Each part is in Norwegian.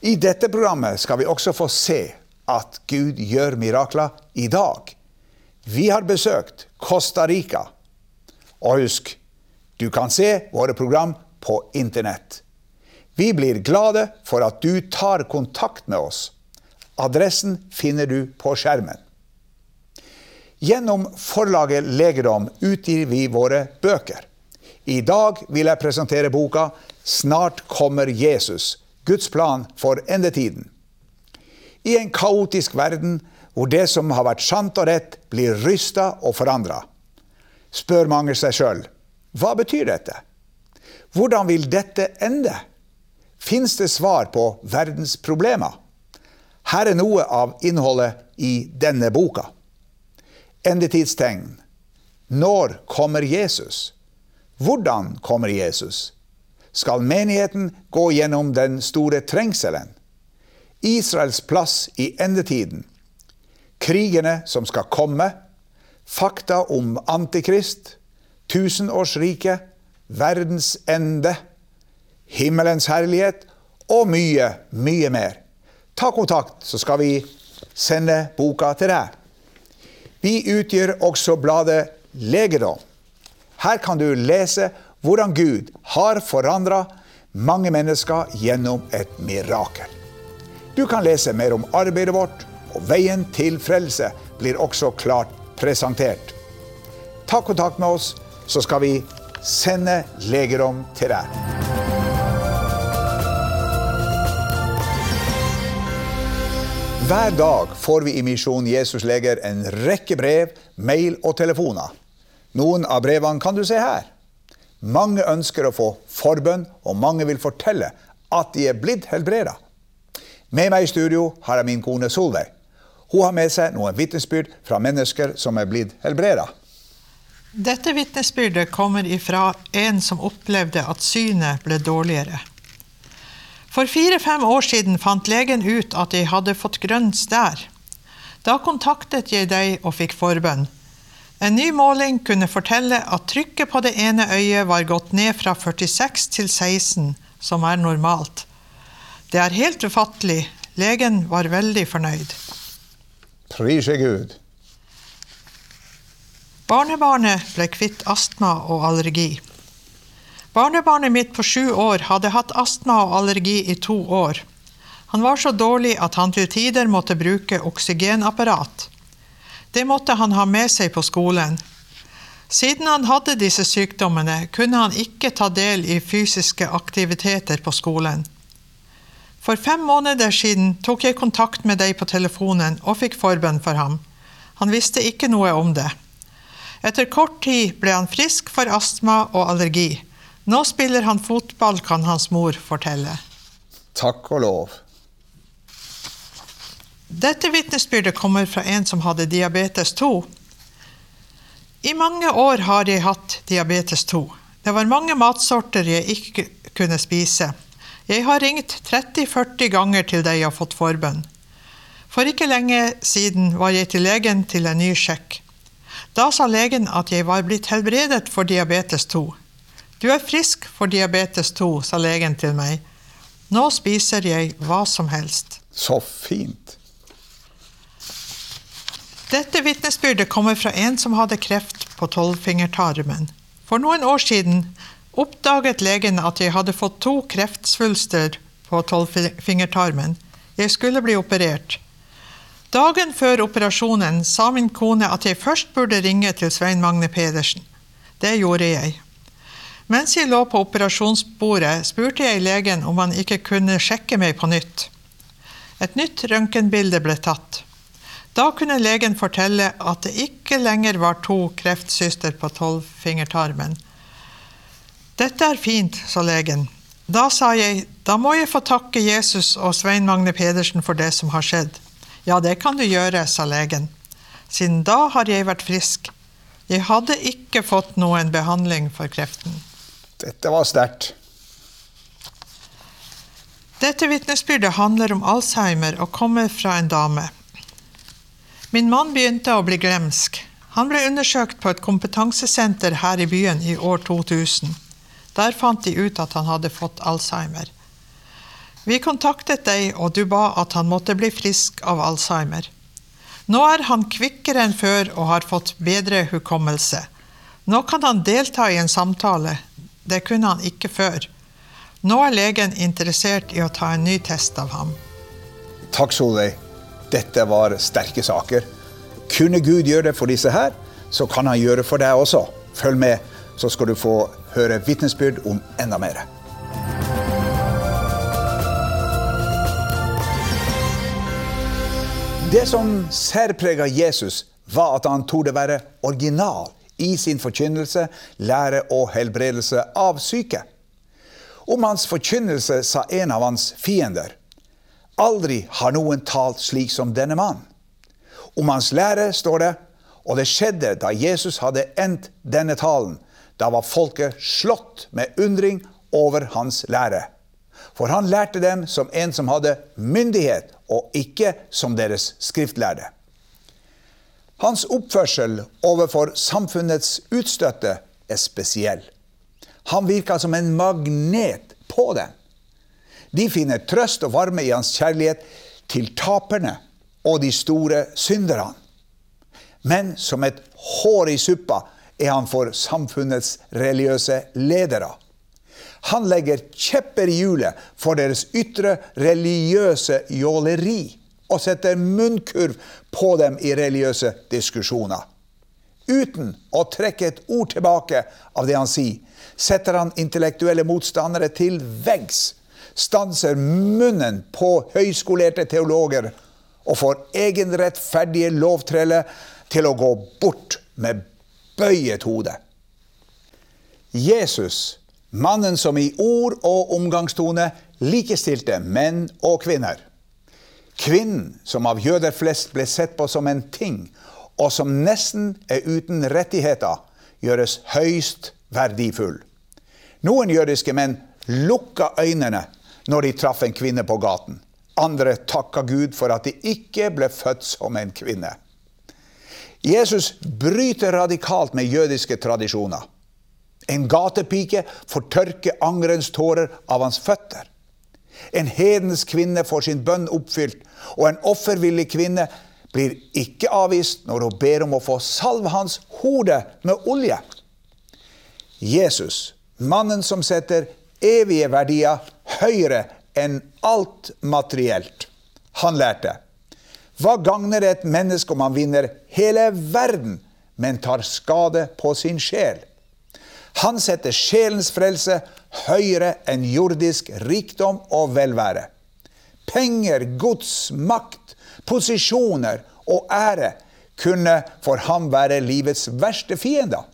I dette programmet skal vi også få se at Gud gjør mirakler i dag. Vi har besøkt Costa Rica. Og husk, du kan se våre program på internett. Vi blir glade for at du tar kontakt med oss. Adressen finner du på skjermen. Gjennom forlaget Legedom utgir vi våre bøker. I dag vil jeg presentere boka 'Snart kommer Jesus', Guds plan for endetiden. I en kaotisk verden hvor det som har vært sant og rett, blir rysta og forandra, spør mange seg sjøl hva betyr dette? Hvordan vil dette ende? Fins det svar på verdens problemer? Her er noe av innholdet i denne boka. Endetidstegn. Når kommer Jesus? Hvordan kommer Jesus? Skal menigheten gå gjennom den store trengselen? Israels plass i endetiden? Krigene som skal komme? Fakta om Antikrist? Tusenårsriket? Verdens ende? Himmelens herlighet? Og mye, mye mer. Ta kontakt, så skal vi sende boka til deg. Vi utgjør også bladet Legedom. Her kan du lese hvordan Gud har forandra mange mennesker gjennom et mirakel. Du kan lese mer om arbeidet vårt, og veien til frelse blir også klart presentert. Ta kontakt med oss, så skal vi sende Legedom til deg. Hver dag får vi i Misjon Jesus Leger en rekke brev, mail og telefoner. Noen av brevene kan du se her. Mange ønsker å få forbønn, og mange vil fortelle at de er blitt helbreda. Med meg i studio har jeg min kone Solveig. Hun har med seg noen vitnesbyrd fra mennesker som er blitt helbreda. Dette vitnesbyrdet kommer ifra en som opplevde at synet ble dårligere. For fire-fem år siden fant legen ut at jeg hadde fått grønn stær. Da kontaktet jeg deg og fikk forbønn. En ny måling kunne fortelle at trykket på det ene øyet var gått ned fra 46 til 16, som er normalt. Det er helt ufattelig. Legen var veldig fornøyd. Prise Gud. Barnebarnet ble kvitt astma og allergi. Barnebarnet mitt på sju år hadde hatt astma og allergi i to år. Han var så dårlig at han til tider måtte bruke oksygenapparat. Det måtte han ha med seg på skolen. Siden han hadde disse sykdommene, kunne han ikke ta del i fysiske aktiviteter på skolen. For fem måneder siden tok jeg kontakt med deg på telefonen og fikk forbønn for ham. Han visste ikke noe om det. Etter kort tid ble han frisk for astma og allergi. Nå spiller han fotball, kan hans mor fortelle. Takk og lov. Dette vitnesbyrdet kommer fra en som hadde diabetes 2. I mange år har jeg hatt diabetes 2. Det var mange matsorter jeg ikke kunne spise. Jeg har ringt 30-40 ganger til deg og fått forbønn. For ikke lenge siden var jeg til legen til en ny sjekk. Da sa legen at jeg var blitt helbredet for diabetes 2. Du er frisk for diabetes 2, sa legen til meg. Nå spiser jeg hva som helst. Så fint. Dette vitnesbyrdet kommer fra en som hadde kreft på tolvfingertarmen. For noen år siden oppdaget legen at jeg hadde fått to kreftsvulster på tolvfingertarmen. Jeg skulle bli operert. Dagen før operasjonen sa min kone at jeg først burde ringe til Svein Magne Pedersen. Det gjorde jeg. Mens jeg lå på operasjonsbordet, spurte jeg legen om han ikke kunne sjekke meg på nytt. Et nytt røntgenbilde ble tatt. Da kunne legen fortelle at det ikke lenger var to kreftsyster på tolvfingertarmen. Dette er fint, sa legen. Da sa jeg, da må jeg få takke Jesus og Svein Magne Pedersen for det som har skjedd. Ja, det kan du gjøre, sa legen. Siden da har jeg vært frisk. Jeg hadde ikke fått noen behandling for kreften. Dette var sterkt. Dette vitnesbyrdet handler om Alzheimer og kommer fra en dame. Min mann begynte å bli glemsk. Han ble undersøkt på et kompetansesenter her i byen i år 2000. Der fant de ut at han hadde fått alzheimer. Vi kontaktet deg, og du ba at han måtte bli frisk av alzheimer. Nå er han kvikkere enn før og har fått bedre hukommelse. Nå kan han delta i en samtale. Det kunne han ikke før. Nå er legen interessert i å ta en ny test av ham. Takk, Solveig. Dette var sterke saker. Kunne Gud gjøre det for disse her, så kan han gjøre det for deg også. Følg med, så skal du få høre vitnesbyrd om enda mer. Det som særprega Jesus, var at han torde være original i sin forkynnelse, lære og helbredelse av syke. Om hans forkynnelse sa en av hans fiender Aldri har noen talt slik som denne mann. Om hans lære står det, og det skjedde da Jesus hadde endt denne talen. Da var folket slått med undring over hans lære. For han lærte dem som en som hadde myndighet, og ikke som deres skriftlærde. Hans oppførsel overfor samfunnets utstøtte er spesiell. Han virka som en magnet på dem. De finner trøst og varme i hans kjærlighet til taperne og de store synderne. Men som et hår i suppa er han for samfunnets religiøse ledere. Han legger kjepper i hjulet for deres ytre religiøse jåleri og setter munnkurv på dem i religiøse diskusjoner. Uten å trekke et ord tilbake av det han sier, setter han intellektuelle motstandere til veggs stanser munnen på høyskolerte teologer og får egenrettferdige lovtrelle til å gå bort med bøyet hode. Jesus, mannen som i ord og omgangstone likestilte menn og kvinner. Kvinnen som av jøder flest ble sett på som en ting, og som nesten er uten rettigheter, gjøres høyst verdifull. Noen jødiske menn lukka øynene når de traff en kvinne på gaten. Andre takka Gud for at de ikke ble født som en kvinne. Jesus bryter radikalt med jødiske tradisjoner. En gatepike får tørke angerens tårer av hans føtter. En hedens kvinne får sin bønn oppfylt, og en offervillig kvinne blir ikke avvist når hun ber om å få salve hans hode med olje. Jesus, mannen som setter evige verdier høyere enn alt materielt. Han lærte. Hva gagner et menneske om han vinner hele verden, men tar skade på sin sjel? Han setter sjelens frelse høyere enn jordisk rikdom og velvære. Penger, gods, makt, posisjoner og ære kunne for ham være livets verste fiender.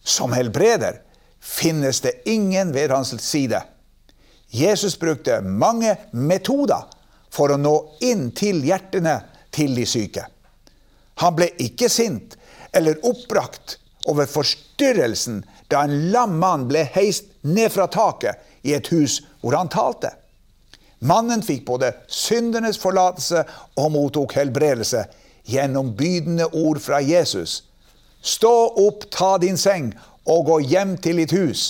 Som helbreder finnes det ingen ved hans side. Jesus brukte mange metoder for å nå inn til hjertene til de syke. Han ble ikke sint eller oppbrakt over forstyrrelsen da en lam mann ble heist ned fra taket i et hus hvor han talte. Mannen fikk både syndernes forlatelse og mottok helbredelse gjennom bydende ord fra Jesus. Stå opp, ta din seng og gå hjem til ditt hus.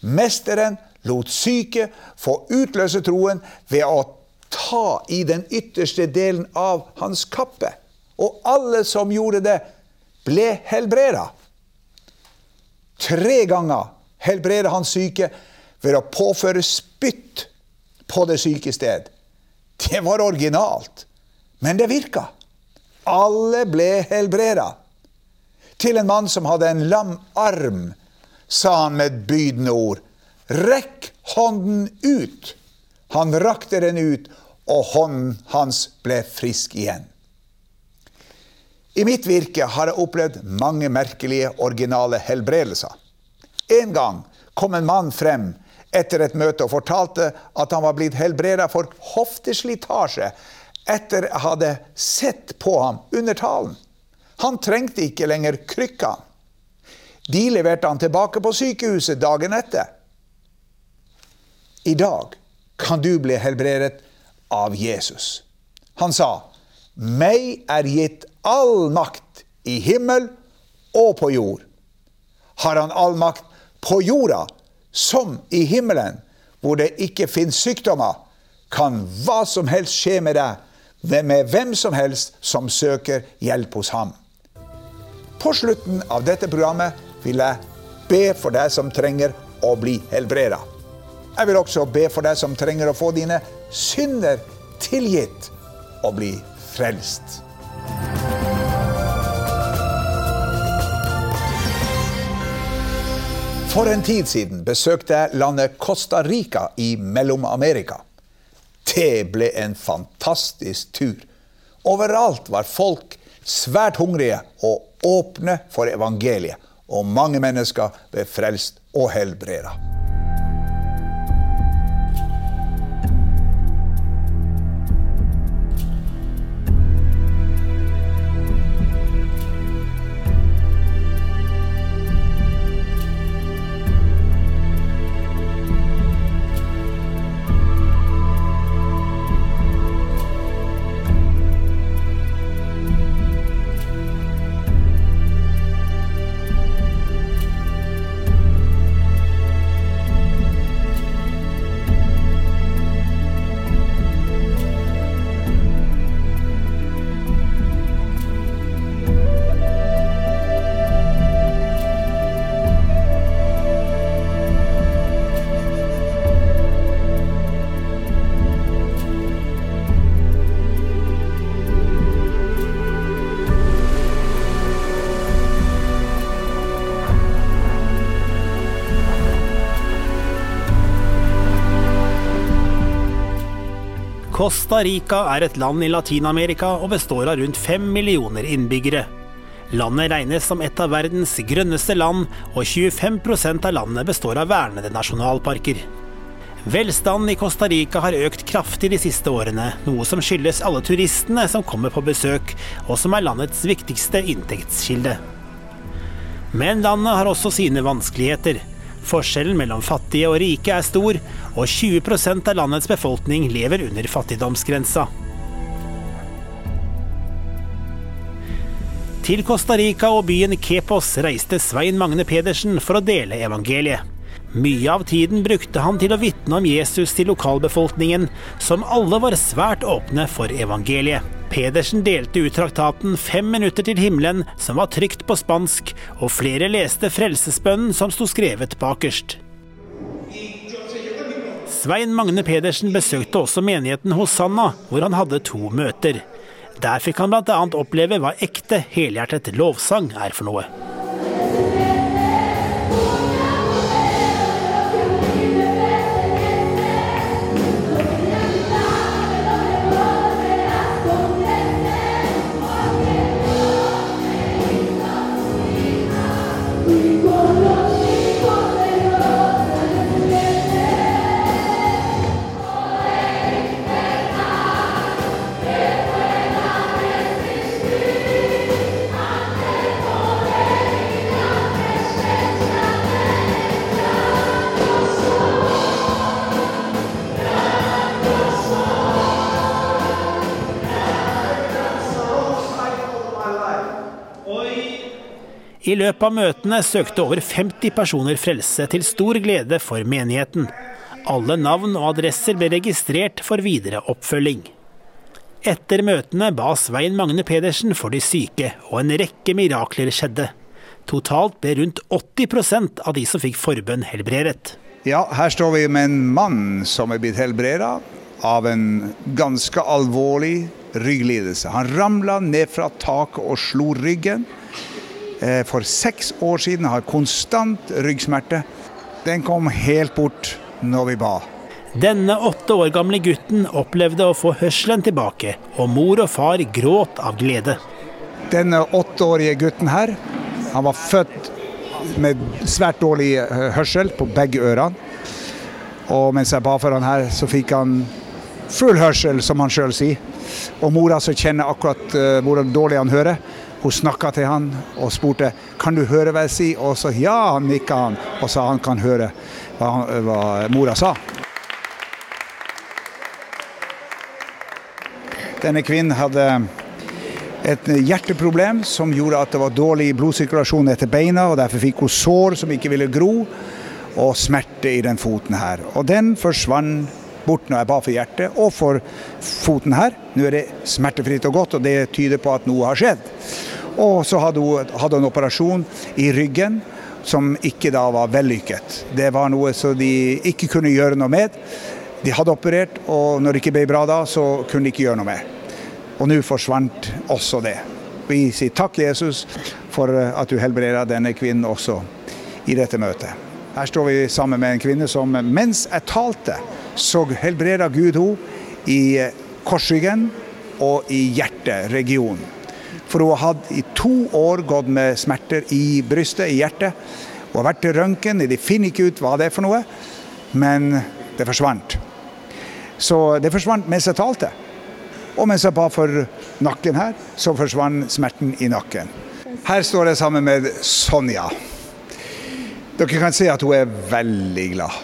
Mesteren lot syke få utløse troen ved å ta i den ytterste delen av hans kappe. Og alle som gjorde det, ble helbreda. Tre ganger helbreda han syke ved å påføre spytt på det syke sted. Det var originalt. Men det virka. Alle ble helbreda. Til en mann som hadde en lam arm, sa han med bydende ord, rekk hånden ut. Han rakte den ut, og hånden hans ble frisk igjen. I mitt virke har jeg opplevd mange merkelige, originale helbredelser. En gang kom en mann frem etter et møte og fortalte at han var blitt helbreda for hofteslitasje etter jeg hadde sett på ham under talen. Han trengte ikke lenger krykka. De leverte han tilbake på sykehuset dagen etter. I dag kan du bli helbredet av Jesus. Han sa, 'Meg er gitt all makt i himmel og på jord'. Har han all makt på jorda som i himmelen, hvor det ikke fins sykdommer, kan hva som helst skje med deg, med hvem som helst som søker hjelp hos ham. På slutten av dette programmet vil jeg be for deg som trenger å bli helbreda. Jeg vil også be for deg som trenger å få dine synder tilgitt og bli frelst. For en tid siden besøkte jeg landet Costa Rica i Mellom-Amerika. Det ble en fantastisk tur. Overalt var folk svært hungrige og åpne for evangeliet. Og mange mennesker ble frelst og helbreda. Costa Rica er et land i Latin-Amerika og består av rundt fem millioner innbyggere. Landet regnes som et av verdens grønneste land, og 25% av landet består av vernede nasjonalparker. Velstanden i Costa Rica har økt kraftig de siste årene, noe som skyldes alle turistene som kommer på besøk, og som er landets viktigste inntektskilde. Men landet har også sine vanskeligheter. Forskjellen mellom fattige og rike er stor, og 20% av landets befolkning lever under fattigdomsgrensa. Til Costa Rica og byen Kepos reiste Svein Magne Pedersen for å dele evangeliet. Mye av tiden brukte han til å vitne om Jesus til lokalbefolkningen, som alle var svært åpne for evangeliet. Pedersen delte ut traktaten Fem minutter til himmelen, som var trykt på spansk, og flere leste frelsesbønnen som sto skrevet bakerst. Svein Magne Pedersen besøkte også menigheten Hosanna, hvor han hadde to møter. Der fikk han bl.a. oppleve hva ekte, helhjertet lovsang er for noe. I løpet av møtene søkte over 50 personer frelse, til stor glede for menigheten. Alle navn og adresser ble registrert for videre oppfølging. Etter møtene ba Svein Magne Pedersen for de syke, og en rekke mirakler skjedde. Totalt ble rundt 80% av de som fikk forbønn helbredet. Ja, her står vi med en mann som er blitt helbreda. av en ganske alvorlig rygglidelse. Han ramla ned fra taket og slo ryggen. Eh, for seks år siden har konstant ryggsmerte. Den kom helt bort når vi ba. Denne åtte år gamle gutten opplevde å få hørselen tilbake, og mor og far gråt av glede. Denne åtteårige gutten her, han var født med svært dårlig eh, hørsel på begge ørene. Og mens jeg ba for han her, så fikk han full hørsel, som han sjøl sier. Og mora som kjenner akkurat uh, hvor dårlig han hører, hun snakka til han og spurte kan du høre hva jeg sier. Og så ja, han nikka han og sa han kan høre hva, hva mora sa. Denne kvinnen hadde et hjerteproblem som gjorde at det var dårlig blodsirkulasjon etter beina. og Derfor fikk hun sår som ikke ville gro og smerte i den foten her. Og den forsvant bort når jeg ba for hjertet og for foten her. Nå er det smertefritt og godt, og det tyder på at noe har skjedd. Og så hadde hun, hadde en operasjon i ryggen som ikke da var vellykket. Det var noe som de ikke kunne gjøre noe med. De hadde operert, og når det ikke ble bra da, så kunne de ikke gjøre noe med. Og nå forsvant også det. Vi sier takk, Jesus, for at du helbreder denne kvinnen også i dette møtet. Her står vi sammen med en kvinne som mens jeg talte, så helbreda Gud henne i korsryggen og i hjerteregionen. For hun hadde i to år gått med smerter i brystet, i hjertet. Hun har vært til røntgen, de finner ikke ut hva det er for noe, men det forsvant. Så det forsvant mens jeg talte. Og mens jeg ba for nakken her, så forsvant smerten i nakken. Her står jeg sammen med Sonja. Dere kan se at hun er veldig glad.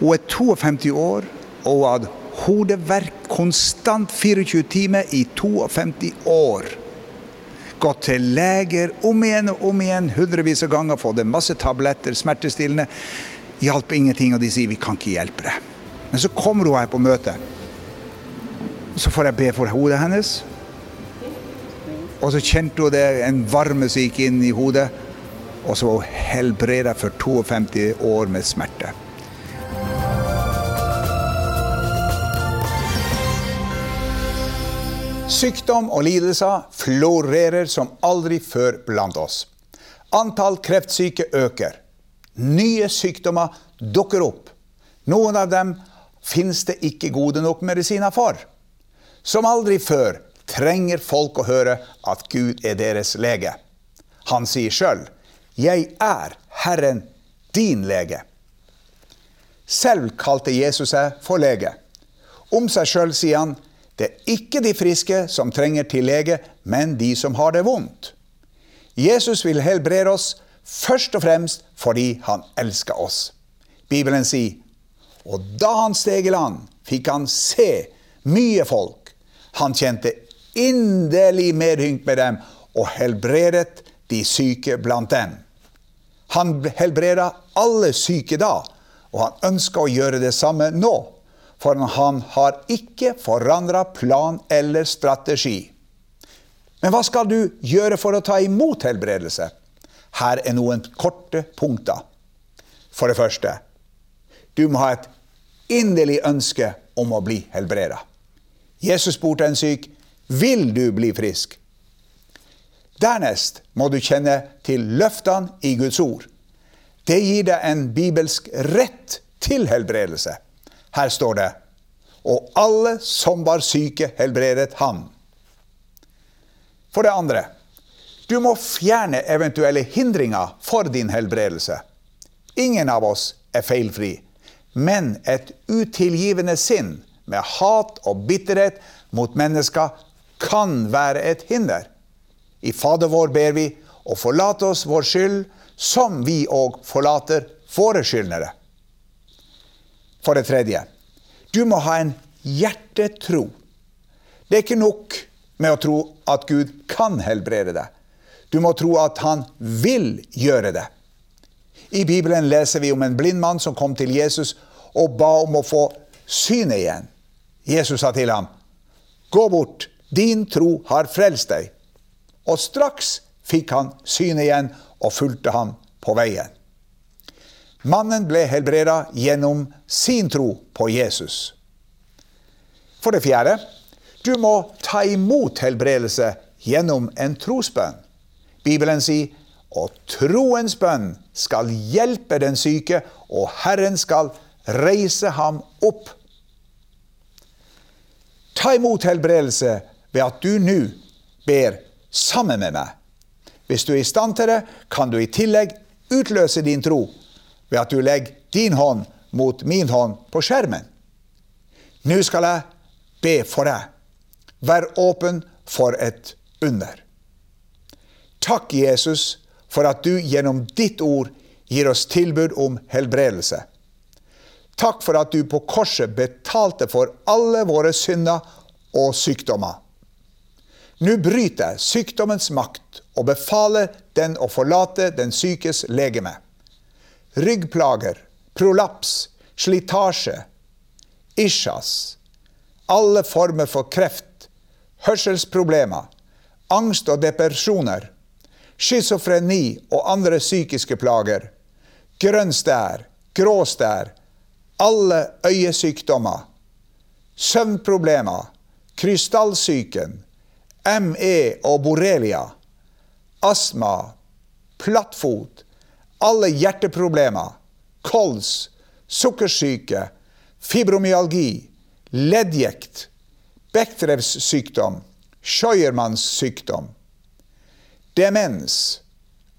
Hun er 52 år og hun hadde hodeverk konstant 24 timer i 52 år. Gått til leger om igjen og om igjen hundrevis av ganger, fått masse tabletter, smertestillende. Hjalp ingenting, og de sier vi kan ikke hjelpe deg. Men så kommer hun her på møte. Så får jeg be for hodet hennes. Og så kjente hun det en varme som gikk inn i hodet og så var hun helbreda for 52 år med smerte. Sykdom og lidelser florerer som aldri før blant oss. Antall kreftsyke øker. Nye sykdommer dukker opp. Noen av dem finnes det ikke gode nok medisiner for. Som aldri før trenger folk å høre at Gud er deres lege. Han sier sjøl 'Jeg er Herren, din lege'. Selv kalte Jesus seg for lege. Om seg sjøl sier han det er ikke de friske som trenger til lege, men de som har det vondt. Jesus vil helbrede oss først og fremst fordi han elsker oss. Bibelen sier og da han steg i land, fikk han se mye folk. Han kjente inderlig medynk med dem og helbredet de syke blant dem. Han helbreda alle syke da, og han ønsker å gjøre det samme nå. For han har ikke forandra plan eller strategi. Men hva skal du gjøre for å ta imot helbredelse? Her er noen korte punkter. For det første, du må ha et inderlig ønske om å bli helbreda. Jesus spurte en syk, 'Vil du bli frisk?' Dernest må du kjenne til løftene i Guds ord. Det gir deg en bibelsk rett til helbredelse. Her står det og alle som var syke, helbredet han. For det andre, du må fjerne eventuelle hindringer for din helbredelse. Ingen av oss er feilfri, men et utilgivende sinn med hat og bitterhet mot mennesker kan være et hinder. I Fader vår ber vi, å forlate oss vår skyld, som vi òg forlater våre skyldnere. For det tredje, du må ha en hjertetro. Det er ikke nok med å tro at Gud kan helbrede deg. Du må tro at han vil gjøre det. I Bibelen leser vi om en blind mann som kom til Jesus og ba om å få synet igjen. Jesus sa til ham, 'Gå bort, din tro har frelst deg.' Og straks fikk han synet igjen og fulgte ham på veien. Mannen ble helbreda gjennom sin tro på Jesus. For det fjerde, du må ta imot helbredelse gjennom en trosbønn. Bibelen sier og troens bønn skal hjelpe den syke, og Herren skal reise ham opp. Ta imot helbredelse ved at du nå ber sammen med meg. Hvis du er i stand til det, kan du i tillegg utløse din tro ved at du legger din hånd mot min hånd på skjermen. Nå skal jeg be for deg. Vær åpen for et under. Takk, Jesus, for at du gjennom ditt ord gir oss tilbud om helbredelse. Takk for at du på korset betalte for alle våre synder og sykdommer. Nå bryter jeg sykdommens makt og befaler den å forlate den sykes legeme. Ryggplager, prolaps, slitasje, isjas, alle former for kreft, hørselsproblemer, angst og depresjoner, schizofreni og andre psykiske plager, grønn stær, grå stær, alle øyesykdommer, søvnproblemer, krystallsyken, ME og borrelia, astma, plattfot, alle hjerteproblemer, kols, sukkersyke, fibromyalgi, leddgikt, Bechdrevs sykdom, Scheuermanns sykdom, demens,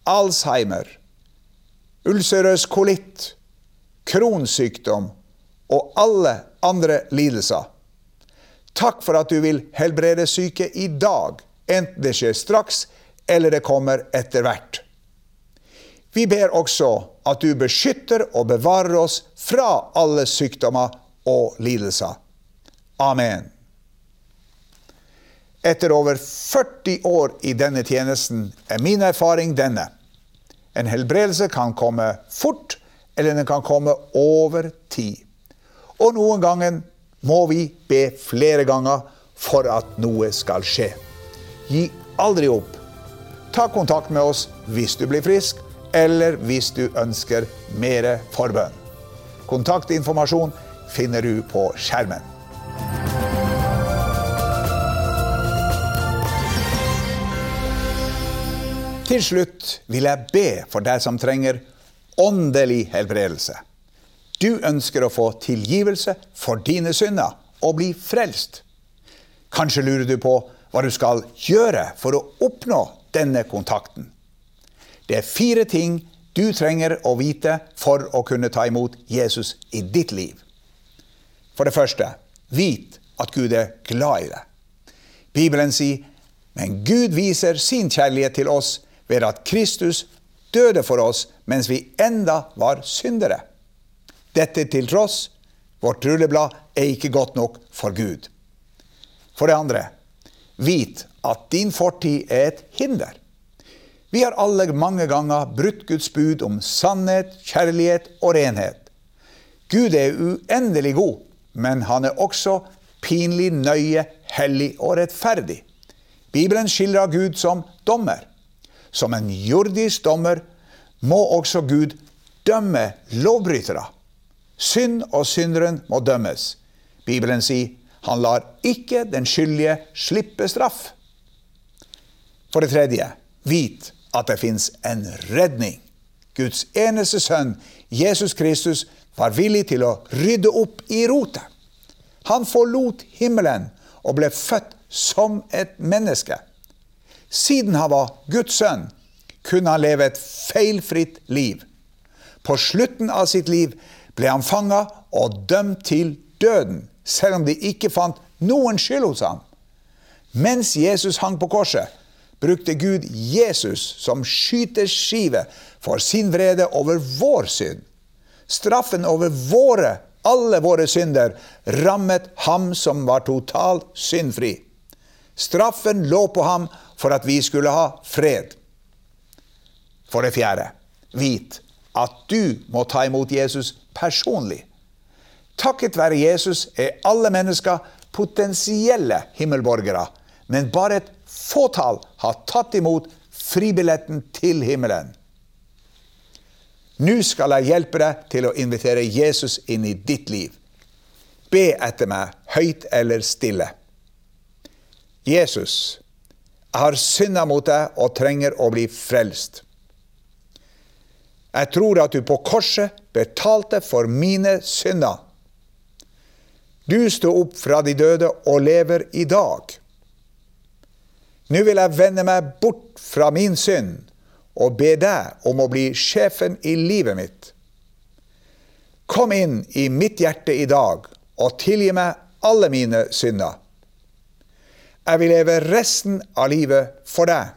Alzheimer, ulcerøs kolitt, kronsykdom og alle andre lidelser. Takk for at du vil helbrede syke i dag, enten det skjer straks eller det kommer etter hvert. Vi ber også at du beskytter og bevarer oss fra alle sykdommer og lidelser. Amen. Etter over 40 år i denne tjenesten er min erfaring denne. En helbredelse kan komme fort, eller den kan komme over tid. Og noen ganger må vi be flere ganger for at noe skal skje. Gi aldri opp. Ta kontakt med oss hvis du blir frisk, eller hvis du ønsker mer forbønn. Kontaktinformasjon finner du på skjermen. Til slutt vil jeg be for deg som trenger åndelig helbredelse. Du ønsker å få tilgivelse for dine synder og bli frelst. Kanskje lurer du på hva du skal gjøre for å oppnå denne kontakten. Det er fire ting du trenger å vite for å kunne ta imot Jesus i ditt liv. For det første, vit at Gud er glad i deg. Bibelen sier, men Gud viser sin kjærlighet til oss ved at Kristus døde for oss mens vi enda var syndere. Dette til tross, vårt rulleblad er ikke godt nok for Gud. For det andre, vit at din fortid er et hinder. Vi har alle mange ganger brutt Guds bud om sannhet, kjærlighet og renhet. Gud er uendelig god, men han er også pinlig nøye, hellig og rettferdig. Bibelen skildrer Gud som dommer. Som en jordisk dommer må også Gud dømme lovbrytere. Synd og synderen må dømmes. Bibelen sier han lar ikke den skyldige slippe straff. For det tredje, vit at det fins en redning. Guds eneste sønn, Jesus Kristus, var villig til å rydde opp i rotet. Han forlot himmelen og ble født som et menneske. Siden han var Guds sønn, kunne han leve et feilfritt liv. På slutten av sitt liv ble han fanga og dømt til døden, selv om de ikke fant noen skyld hos ham. Mens Jesus hang på korset, brukte Gud Jesus som skyteskive for sin vrede over vår synd. Straffen over våre, alle våre synder rammet ham som var totalt syndfri. Straffen lå på ham for at vi skulle ha fred. For det fjerde, vit at du må ta imot Jesus personlig. Takket være Jesus er alle mennesker potensielle himmelborgere, men bare et fåtall har tatt imot fribilletten til himmelen. Nå skal jeg hjelpe deg til å invitere Jesus inn i ditt liv. Be etter meg høyt eller stille. Jesus, jeg har synda mot deg og trenger å bli frelst. Jeg tror at du på korset betalte for mine synder. Du sto opp fra de døde og lever i dag. Nå vil jeg vende meg bort fra min synd og be deg om å bli sjefen i livet mitt. Kom inn i mitt hjerte i dag og tilgi meg alle mine synder. Jeg vil leve resten av livet for deg.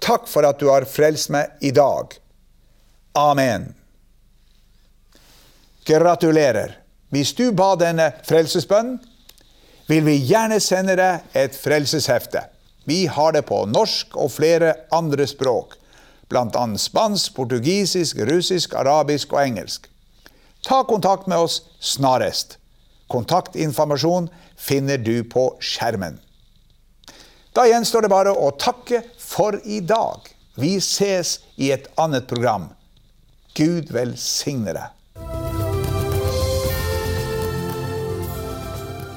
Takk for at du har frelst meg i dag. Amen. Gratulerer. Hvis du ba denne frelsesbønnen, vil vi gjerne sende deg et frelseshefte. Vi har det på norsk og flere andre språk, bl.a. spansk, portugisisk, russisk, arabisk og engelsk. Ta kontakt med oss snarest. Kontaktinformasjon finner du på skjermen. Da gjenstår det bare å takke for i dag. Vi ses i et annet program. Gud velsigne deg.